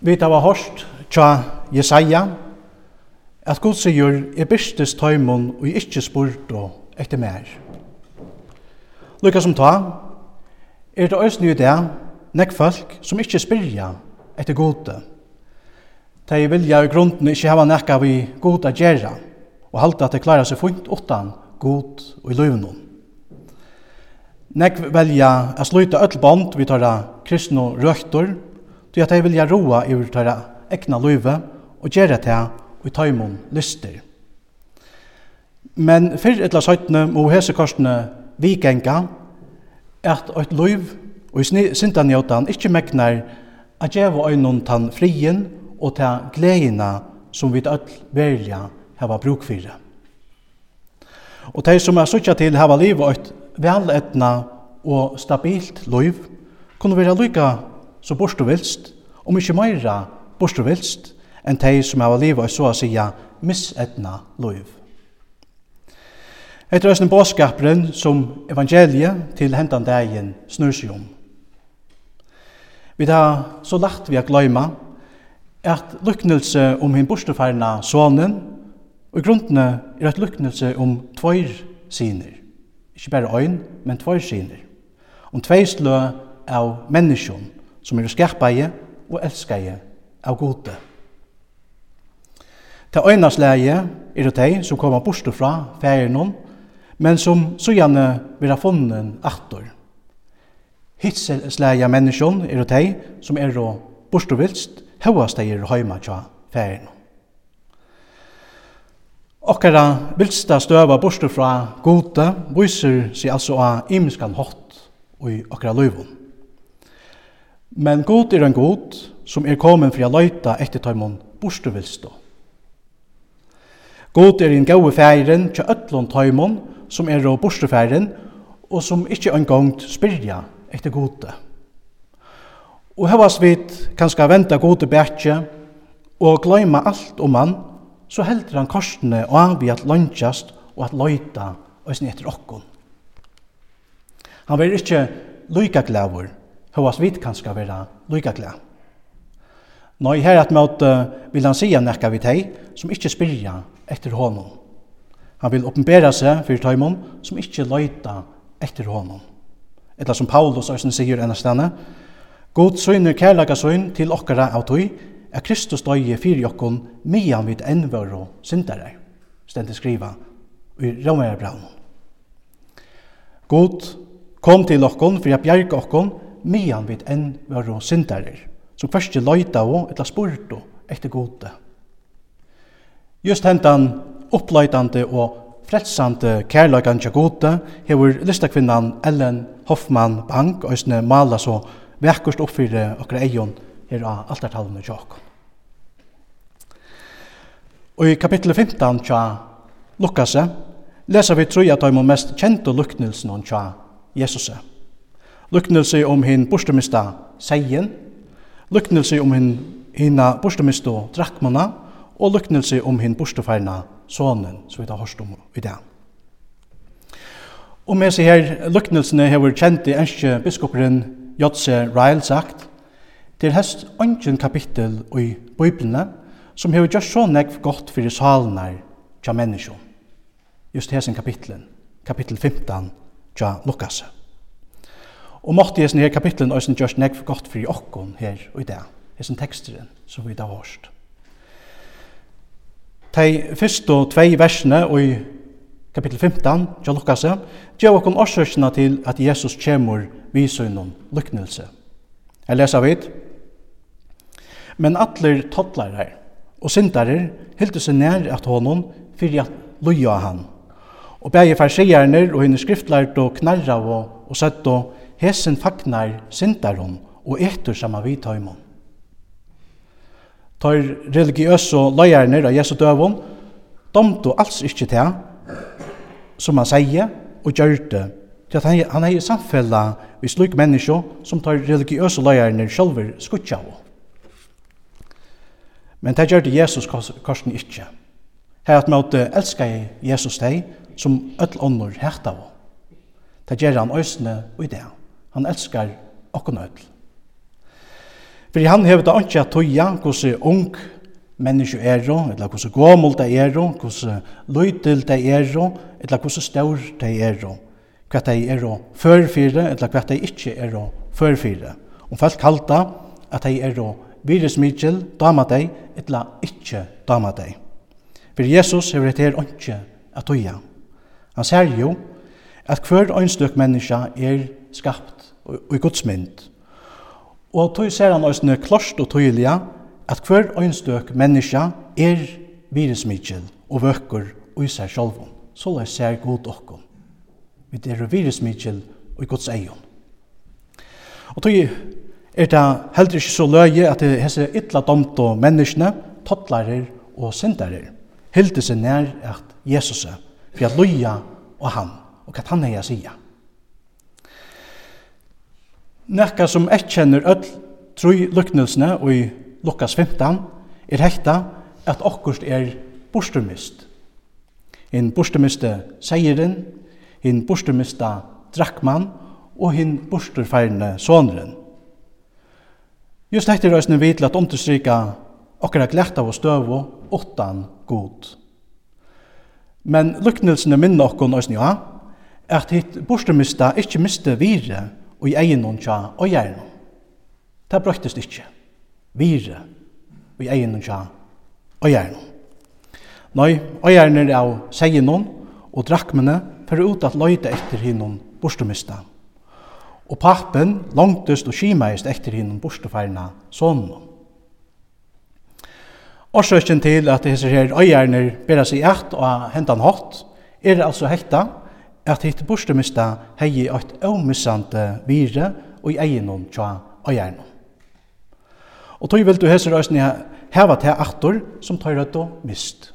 Vi tar var hårst tja Jesaja, at Gud sier, jeg byrstes tøymon og ikkje spurt og etter mer. Lykka som ta, er det òsne i det, nek folk som ikkje spyrja etter gode. De vilja i grunden ikkje hava nekka vi gode at gjerra, og halda at de klarar seg funkt utan god og i løvnum. Nek velja a sluta öll bond vi tar kristno røktor, Du at de vilja roa iver tæra ekna løyve og gjere det og i tøymon lyster. Men fyrr etla søytne må hesekorsene vikenga at eit løyv og i sintanjotan ikkje meknar a djeva øynon tan frien og ta gleina som vi öll velja hava bruk fyrir. Og tæ som er sutja til hava liv og eit veletna og stabilt liv kunne vera lykka så bors du vilst, om ikkje meira bors du vilst, enn tei som hava liva og så a sia misetna liv. Etter æsne båskaperen som evangeliet til hendan dagen snur seg om. Vi har så lagt vi har gløyma at luknelse om hin borsteferna sonen og i grunnene er at luknelse om tvoir siner. Ikke bare øyn, men tvoir siner. Om tvei slø av menneskjon som er skerpeie og elskaie av gode. Det øynas leie er det de som kommer bort fra men som så gjerne vil ha funnet atter. Hitsleie menneskjon er det de som er bort vilst, høyast de er høyma tja færen. Okkara vilsta støva bort fra gode viser seg altså av imenskan hot og i okkara løyvån. Men god er en god som er kommet for å løyta etter tøymon borstevilstå. God er en gode færen til øtlån tøymon som er å borstefæren og som ikkje en gang spyrja etter gode. Og hevas vit kanska venta gode bætje og gløyma alt om han, så heldur han korsene og av vi at lønnsjast og at løyta og etter okkon. Han var ikkje lyka glævur hva vit kan ska vara lika glad. Nei, her at måte vil han sia nekka vi teg som ikkje spyrja etter honom. Han vil oppenbera seg fyrir taimon som ikkje leita etter honom. Etla som Paulus òsen sigur enn stane, God søgner kærlaga søgn til okkara av tøy, er Kristus døye fyrir jokkon mian vid envør og syndare, stendig skriva i Romera Braun. God kom til okkon fyrir a bjerg okkon, mian vid enn var og syndarir, som hverst løyta og etla spurtu etter gode. Just hentan oppløytande og frelsande kærløygan til gode hever listakvinnan Ellen Hoffmann Bank og isne mala så vekkurst oppfyrir okra eion her av altartalene tjokken. Og i kapittel 15 tja Lukas leser vi tru at de mest kjente luknelsen tja Jesus. Luknelse om hin bostemista seien, luknelse om hin hina bostemista drakmana, og luknelse om hin borsteferna sonen, så vi tar hørst om i dag. Og med seg her luknelsene har vært kjent i enskje biskoperen Jotse Ryle sagt, til hest ønsken kapittel i Bibelene, som har gjort så nekv godt for salen her, til menneskjon. Just hessen kapitlen, kapittel 15, til Lukas. Og måtte jeg her kapitlen også sin gjørs for godt for jokken her og i det, i sin teksteren som vi da varst. De første og tvei versene og i kapittel 15, John Lukas, gjør okken årsøkene til at Jesus kommer visøgnen lyknelse. Jeg leser vidt. Men atler toddlare og syndarer hilder seg nær at honom fyrir at loja han. Og bægir farsierne og hinn skriftlært og knarra og, og sett og Hesen fagnar syndarum og etur sama vi tøymon. Tøyr religiøse løyerne av Jesu døvun domtu alls ikkje til som han sier og gjør det til at han, han er i samfella vi slik menneskje som tar religiøse løyerne sjølver skutja av. Men det gjør det Jesus korsen ikki. Her at måte elskar Jesus deg som öll ånder hært av. Det gjør han øsne og i det. Han elskar okkun öll. Fyrir han hefur det ikke at tøya hvordan ung menneske er, eller hvordan gommel det er, hvordan løytil det er, eller hvordan stor det er, hva det er førfire, eller hva det ikke er førfire. Om folk kalda at det er virusmikil, dama deg, eller ikke dama deg. For Jesus hefur det her ikke at tøya. Han sier jo at hver øynstøk menneske er skapt i Guds mynd. Og tog ser han òsne klost og tydelig at hver øynstøk menneske er virusmikkel og vøkker og i seg selv. Så la ser god okkom. Vi er virusmikkel og i Guds egen. Og tog er det heller ikke så løye at det hese ytla domt og menneskene, tottlarer og syndarer, hilde seg nær at Jesus er, for at løye og han og hva han er jeg sier. Nekka som ikke kjenner öll tru luknelsene og i Lukas 15 er hekta at okkurst er borstrumist. En borstrumiste seieren, en borstrumista drakkmann og en bosturfeirne sonren. Just dette er røysene vi at understryka okkara glætta og støvo åttan god. Men luknelsene minna okkon òsne ja, at hitt borstermista ikkje miste vire og i egen og tja og gjerne. Det brøktest ikkje. Vire og i egen og tja og gjerne. Nei, og gjerne er av seien og drakkmene for ut at løyde etter hinnom borstermista. Og pappen langtest og skimeist etter hinnom borsterfeirna sånn. Årsøkjen til at disse her øyerner bærer seg i og hentan hatt, er altså hekta, at hitt bortstumista hei eit omissante vire og i eginnum tja eiernum. Og tog vil du hese røysni heva til aktor som tar rødt og mist.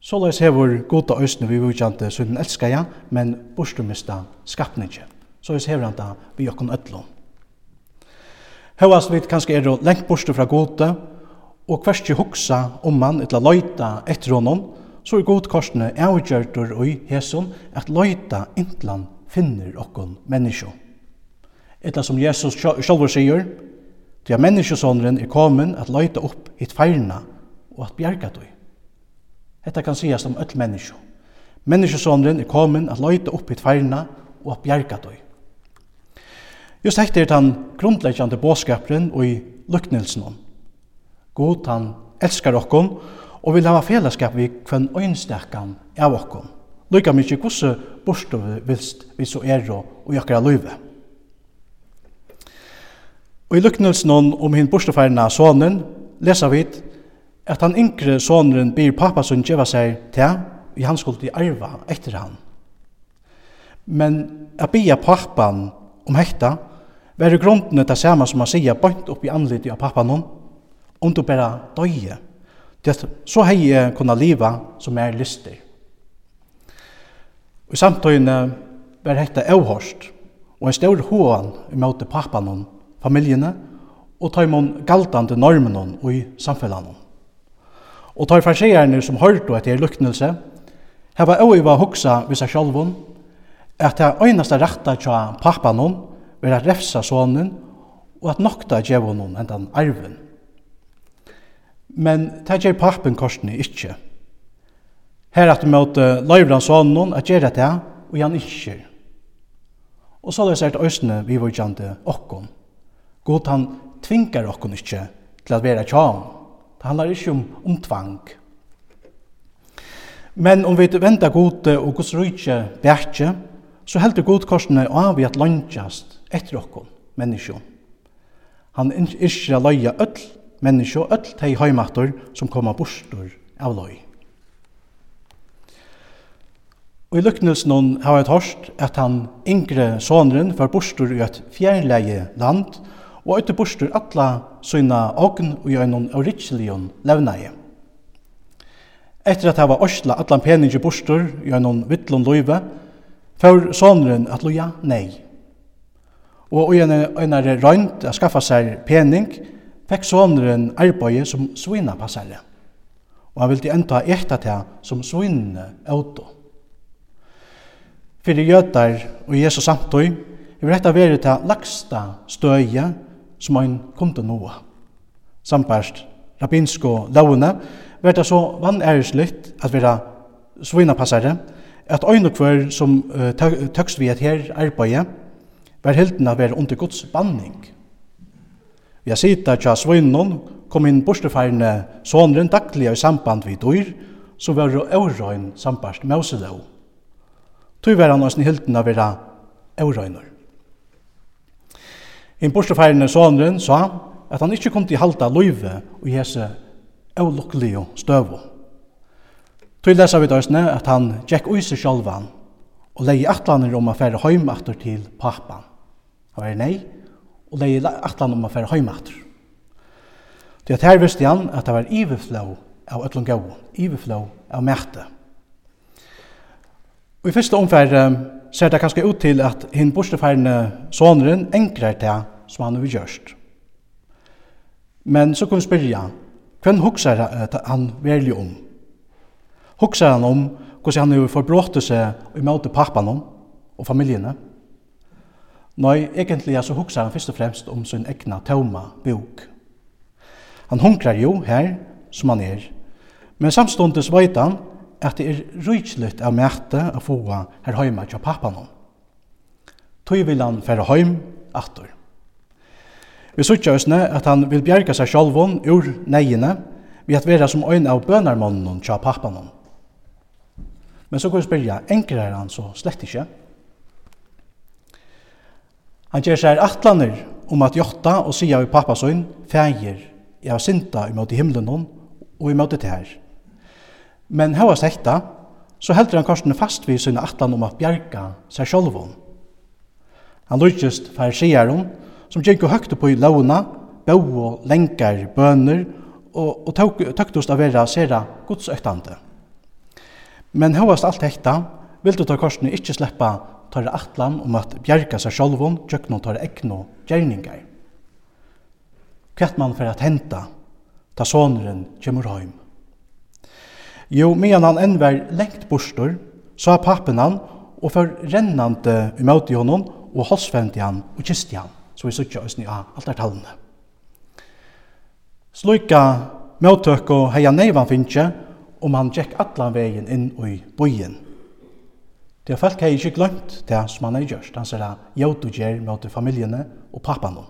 Så løys hever gode øysni vi vujkjante sunnen elskaja, men bortstumista skapningi. Så løys hever han da vi okkon öllum. Høyast vi kanskje er lengt borste fra gode, og hverst hugsa om man etla løyta etter honom, så er godkorsene avgjørter og i hæsson at løyta intlan finner okkon menneskje. Etla som Jesus sjálfur sier, til at menneskjesåneren er komen at løyta opp hitt feirna og at bjerga døy. Etta kan sies om öll menneskje. Menneskjesåneren er komen at løyta opp hitt feirna og at bjerga døy. Just hekti er den grunnleggjande båskapren og i luknelsen om. God han elskar okkon, og vil hava fellesskap vi kvann øynstekan av okkom. Lykka mykje kusse borstu vi vilst vi så er og i akkara løyve. Og i lyknelsen om hinn borstufærna sonen lesa vi at han yngre sonen byr pappa som djeva seg til i han skulle i arva etter han. Men a bia pappan om hekta var i grunden det samme som a sia bant upp i anlitt av pappan om du bara døye Det, så hei jeg kunna liva som er lystig. Og i samtøyene var hette avhørst, og en stor hoan pappan pappanen, familjene, og tar man galtande normen og i samfellanen. Og tar i farsierne som hørte etter luknelse, heva oiva hoksa vissa seg sjálvum, at det einasta rætta tja pappanon vera refsa sonen, og at nokta djevon hendan arven men det gjør pappen korsene ikke. Her at du møter løyvran sånn at gjør det og han ikke. Og så løser det øsene vi var kjente okkon. God han tvingar okkon ikke til at være tjan. Det handler ikke om, om tvang. Men om vi venter god og gods rydtje bjertje, så heldur god korsene av vi at landjast etter okkon, menneskjon. Han er ikke løye ødel menneskje og öll tei heimator som koma bostur av loi. Og i lyknelsen hon har jeg torst at han yngre sonren var bostur i et fjernleie land og øyte bostur atla syna ogn og gjør noen auritsilion levneie. Etter at hava orsla atlan peningi bostur gjør noen vittlun loive, får sonren at loja nei. Og i en, en er røynt a skaffa seg pening, fekk sonren arbeid som svinapassare, og han vildi enda etta til som svinne auto. Fyrir jötar og Jesus samtøy, vil detta veri til lagsta støye som han kom noa. Sambarst rabbinsko launa, var det så at vera svinapassare, at øyne kvar som uh, tøkst vi et her arbeid, var helten av være under Guds banning. Vi har sita tja svinnon, kom inn borstefærne sonren daglig i samband vid dyr, som var jo eurøyn sambart mauselov. Tøy var han oss hilden av vera eurøyner. Inn borstefærne sonren sa at han ikkje kom til halda løyve og hese eulukkelige støvo. Tøy lesa vi døysne at han tjekk ui seg sjolvan og leie atlaner om a færre heim til pappan. Han var nei, og leie atlan om å fære heimater. Det at her visste han at det var iveflå av ötlun gau, iverflå av mæte. Og i fyrsta omfær ser det kanskje ut til at hinn bostefærende sonren engrar det som han har gjørst. Men så kan vi spyrja, hvem huksar han verlig om? Huksar han om hvordan han har forbråttet seg i møte pappanen og familjene? Nei, egentlig så hugsar han først og fremst om sin egna tauma bok. Han hunkrar jo her, som han er, men samståndes veit han at det er rujtslut av mæte å få her heima til pappanon. Tøy vil han fære heim attor. Vi sutja òsne at han vil bjerga seg sjálvon ur neiene vi at vera som øyn av bønarmannen til pappanon. Men så går vi spyrja, enkrar han så slett ikkje? Han gjør seg atlaner om at jotta og sier vi pappa sønn, fægir, i av synda i i himmelen og imot det her. Men hva sekta, så heldur han korsene fast vid sine atlan om at bjerga seg sjolvun. Han lukist farisieren, som gikk og høgte på i launa, bø og lenkar bøner, og, og tøktost av vera sera godsøktande. Men høyast alt hekta, vildu ta korsene ikkje sleppa tar atlan om at bjerga seg sjolvun tjøkno tar ekno gjerningar. Kvett man for at henta, ta sonren kjemur heim. Jo, medan han enn var lengt bostor, sa pappen han og for rennande imot i honom og halsfendi han og kisti han, så vi sutja oss nya alt er tallene. Sluika møttøk og heia neivan finnje om han tjekk atlan vegin inn i bojen. Det er folk har ikke glemt det som han har gjort. Han sier at jød og gjør mot familjene og pappaen.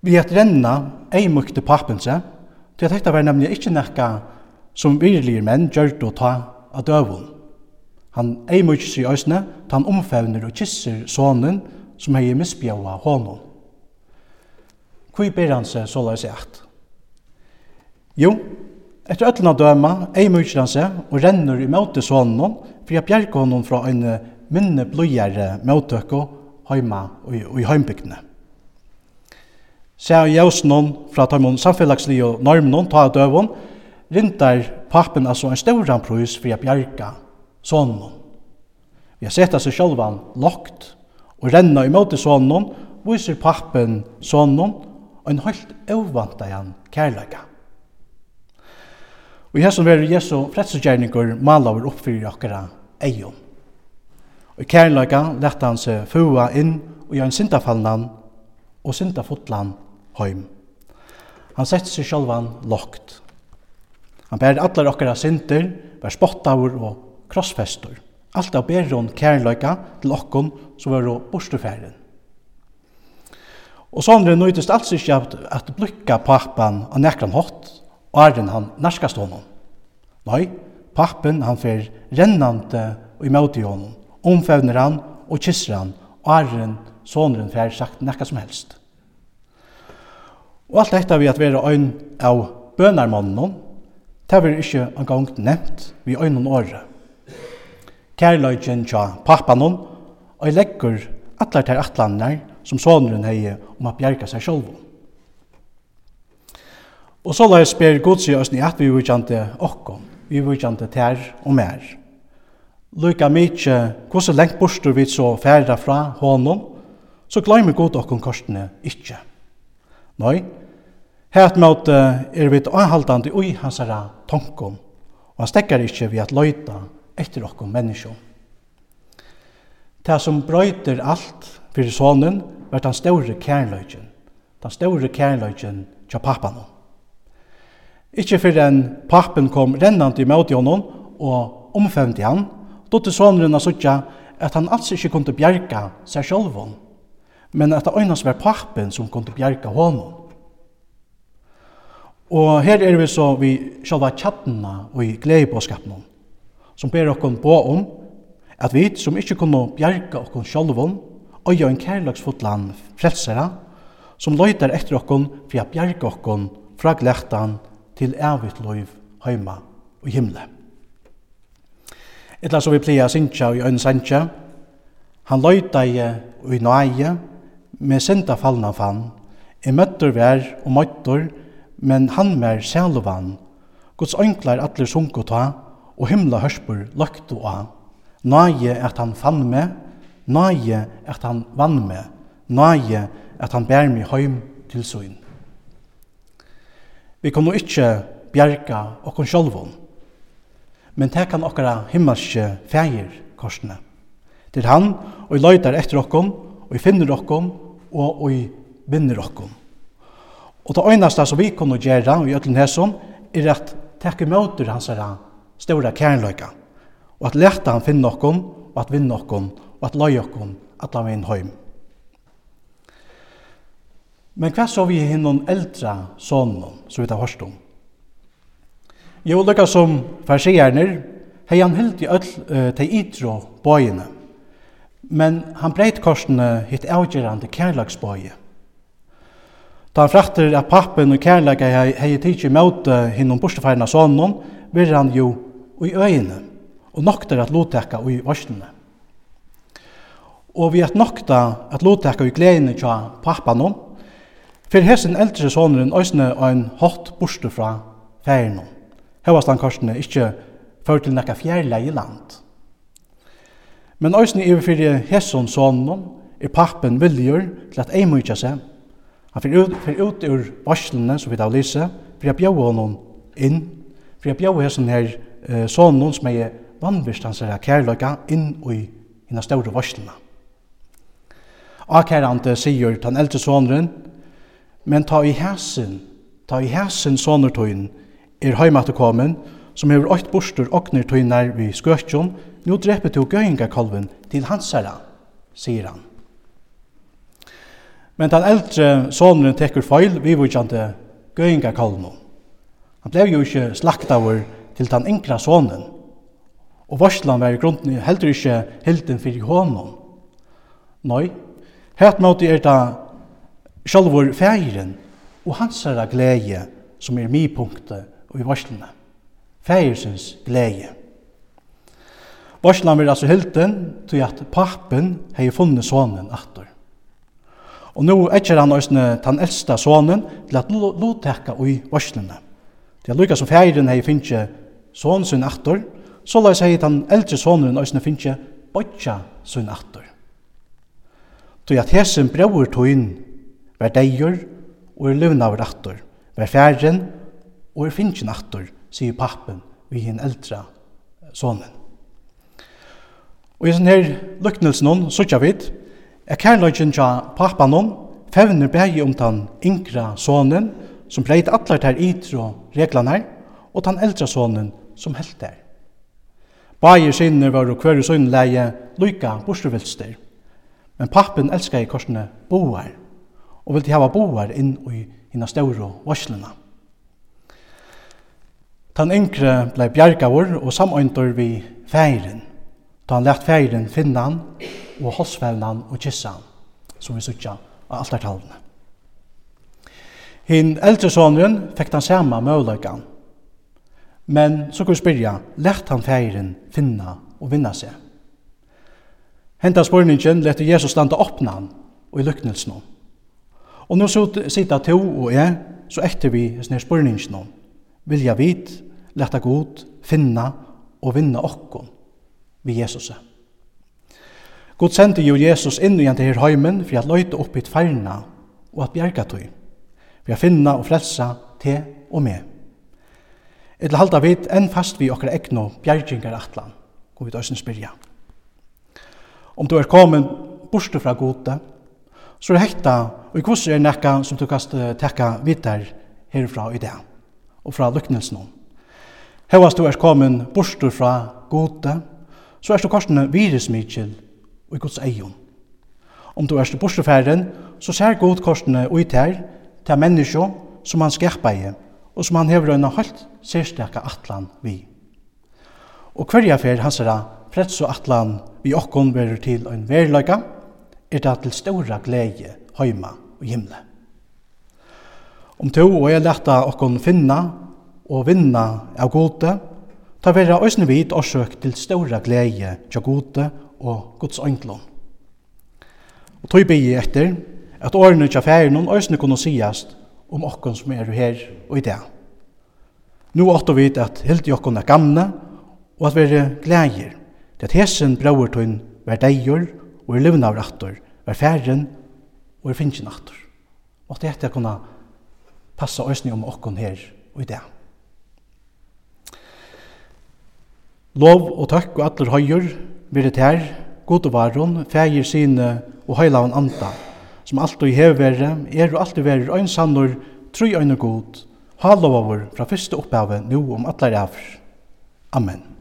Vi har renna ei mykte pappen seg, til at dette var nemlig ikke nekka som virlige menn gjør det å ta av døvun. Han ei mykje seg i øsne, ta han omfevner og kisser sonen som hei misbjøa hånden. Hvor ber han seg så la seg? Jo, Etter øtlanda døma, ei mykjer han seg og renner i møte sonen for jeg bjerger honom fra en minne blodgjere møtøkko heima og i heimbygdene. Sær jøsnon fra tøymon samfellagsli og normnon ta døvon, rintar pappen altså en stauran prøys for jeg bjerga sonen. Vi har sett seg sjølvan lokt og renna i møte sonen, viser pappen sonen og en helt avvantajan kærleika. Og hesson veru Jesu frelsesgjerningur malaver opp fyrir okkara eion. Og i kærleika lette han seg fua inn og gjør en syndafallnan og syndafotlan heim. Han sette seg sjálvan lokt. Han bærer allar okkara synder, bær spottavur og krossfestur. Alt av hon kærleika til okkon som veru borstufæren. Og sånn er nøytist alls ikke at blukka pappan av nekran hott, åren han narskast honom. Nei, pappen han fer rennande og imot i honom, omfevner han og kysser han, åren sonren fer sagt nekka som helst. Og alt dette vi at være øyn av bønarmannen, det var ikke en gang nevnt vi øyn og året. Kærløyken tja pappanon, og jeg legger atler til atlander som sonren hei om å bjerga seg sjolvun. Og så la jeg spyr god seg oss i at vi vujkjante okkom, vi vujkjante ter og mer. Lyka mykje, hvordan lengt borster vi så færre fra honom, så glemmer god okkom korsene ikkje. Nei, hært måte er vi avhaldande ui hans herra tonkom, og han stekkar ikkje vi at løyta etter okkom menneskjå. Det som brøyter alt fyrir sonen, vart han store kærløyken, den store kærløyken tja pappanon. Ikke før en pappen kom rennant imot honom og omfemte han, då til sonren av suttja at han alls ikke kunne bjerga seg sjálfon, men at det øynast var pappen som kunne bjerga honom. Og her er vi så vi sjálva tjattena og i gleibåskapnum, som ber okkon på om at vi som ikke kunne bjerga okkon sjálfon, jo en kærlagsfotland frelsera, som løytar etter okkon for å bjerga okkon fra glættan til evigt liv heima og himle. Etla så vi pleia sinja og i øyne sanja, han løyta i og i nøye, med sinda fallna fann, i møttur vær og møtter, men han mer sæluvan, Guds ønklar atler sunko ta, og himla hørspur løktu av. Nøye at han fann meg, nøye at han vann meg, nøye at han bær meg heim til søgn. Vi kommer ikke bjerga okkon sjolvun, men det kan okkara himmelske feir korsene. Det er han, og i løytar etter okkon, og i finner okkon, og i vinner okkon. Og det øyneste som vi kunne gjøre i Øtlen Hesom, er at tekke møter hans herra store kjernløyga, og at leta han finne okkon, og at vinne okkon, og at løy okkon, at la vi inn. Men hva så vi hinnom eldra sonen, så vi tar hørst om? Jo, lukka som farsierner, hei han hilt i öll uh, til ytro bøyene, men han breit korsene hitt avgjerande kærlagsbøye. Da han frakter at pappen og kærlaga hei, hei tidsi møte hinnom bortefærna sonen, vir han jo i øyene, og nokter at lotekka i varslene. Og vi at nokta at lotekka i gledene tja pappanon, For hesen eldre sonen øysene ein hatt borste fra han Hevastlandkorsene ikkje før til nekka fjærleie land. Men øysene i fyrir hesen sonen er pappen viljur til at ei mykja seg. Han fyrir ut, fyrir ut ur varslene som vi da fer fyrir jeg bjau honom inn, fyrir jeg bjau hesen her eh, sonen som er vannvirstansere kærløyga inn i hina større varslene. Akærande sier den eldre sonen men ta i hæsen, ta i hæsen sånner tøyen, er heimat komin, som hever åkt bostur okner nær vi skøtjon, nu dreper du gøyngakalven til hansara, sier han. Men den eldre sonen tekur feil, vi vujtjante gøyngakalven. Han blev jo ikke slaktavur til den enkla sonen, og varslan var i grunden heller ikke hilden fyrir honom. Nei, hætt måte er det sjálfur fægiren og hansara gleie som er mipunktet og i varslene. Fægirsens gleie. Varslene var altså hilden til at pappen hei funnet sonen atur. Og nå etter han òsne den eldste sonen til at og i varslene. Det er lukka som fægiren hei finnje sonen sin attor, så la seg den eldre sonen òsne finnje botja sin atur. Tog at hesen brauer tog vær deigur og er løvnaver attor, vær færen og er finnkjen attor, sier pappen vi hinn eldra sonen. Og i sånn her luknelsen hon, sutja vidt, er kærløgjen tja pappan hon, fevner bægi om tan inkra sonen, som breit atlar ter ytro reglane, og tan eldra sonen som helt der. Bægir sinne var og kvar sønne leie, lykka borstruvelster, men pappen elskar i korsene boar, og vildi hava boar inn i hina stauro varslina. Tan yngre blei bjargavur og samøyndur vi feirin, da han lett feirin han og hosvelnan og kissan, som vi sutja av altartalene. Hinn eldre sonren fekk han sama møvløygan, men så kunne spyrja, lett han feirin finna og vinna seg. Henta spurningen lette Jesus standa oppna han og i lyknelsen om. Og nå sitter to og jeg, så etter vi snir spørningen om, vilja vit, lette god, finna og vinna okkon vi Jesus. God sendte jo Jesus inn igjen til her heimen for at løyte opp i tverna og at bjerga tøy, for at finna og frelsa te og med. Etter halda vit enn fast vi okkar egnu bjergingar atlan, og vi døysen spyrja. Om du er kommet borste fra gode, så er hekta, og i kvosser er nekka som du kan tekka vidar herfra i dag, og fra lyknelsen. Hevas du er komin bortur fra gode, så er du korsene virusmykjel og i gods eion. Om du er til borturferden, så ser god korsene ut her til menneskje som han skjerpa i, og som han hever øyne holdt særstaka atlan vi. Og hverja fer hans er freds og atlan vi okkon verur til en verleika, er det til stora glede heima og himle. Om to og jeg lærte okkon finna og vinna av gode, ta vera òsne vid årsøk til stora glede til gode og Guds øynglom. Og tog bygge etter at årene til affæren òsne kunne sigast om okkon som er her og i det. Nu åtte vi at hildi okkon er gamle og at være glægir, til at hesen brauertøyn var deigur og er livna av rattor, er færen og er finnkjen rattor. Og jeg etter kunne passa òsni om okkon her og i det. Lov og takk og atler høyur, virre tær, god og varon, fægir sine og høylaven anda, som alt og i hevverre, er og alltid verir øyn sannor, tru øyn og god, over fra fyrste opphavet, nu om atler er Amen.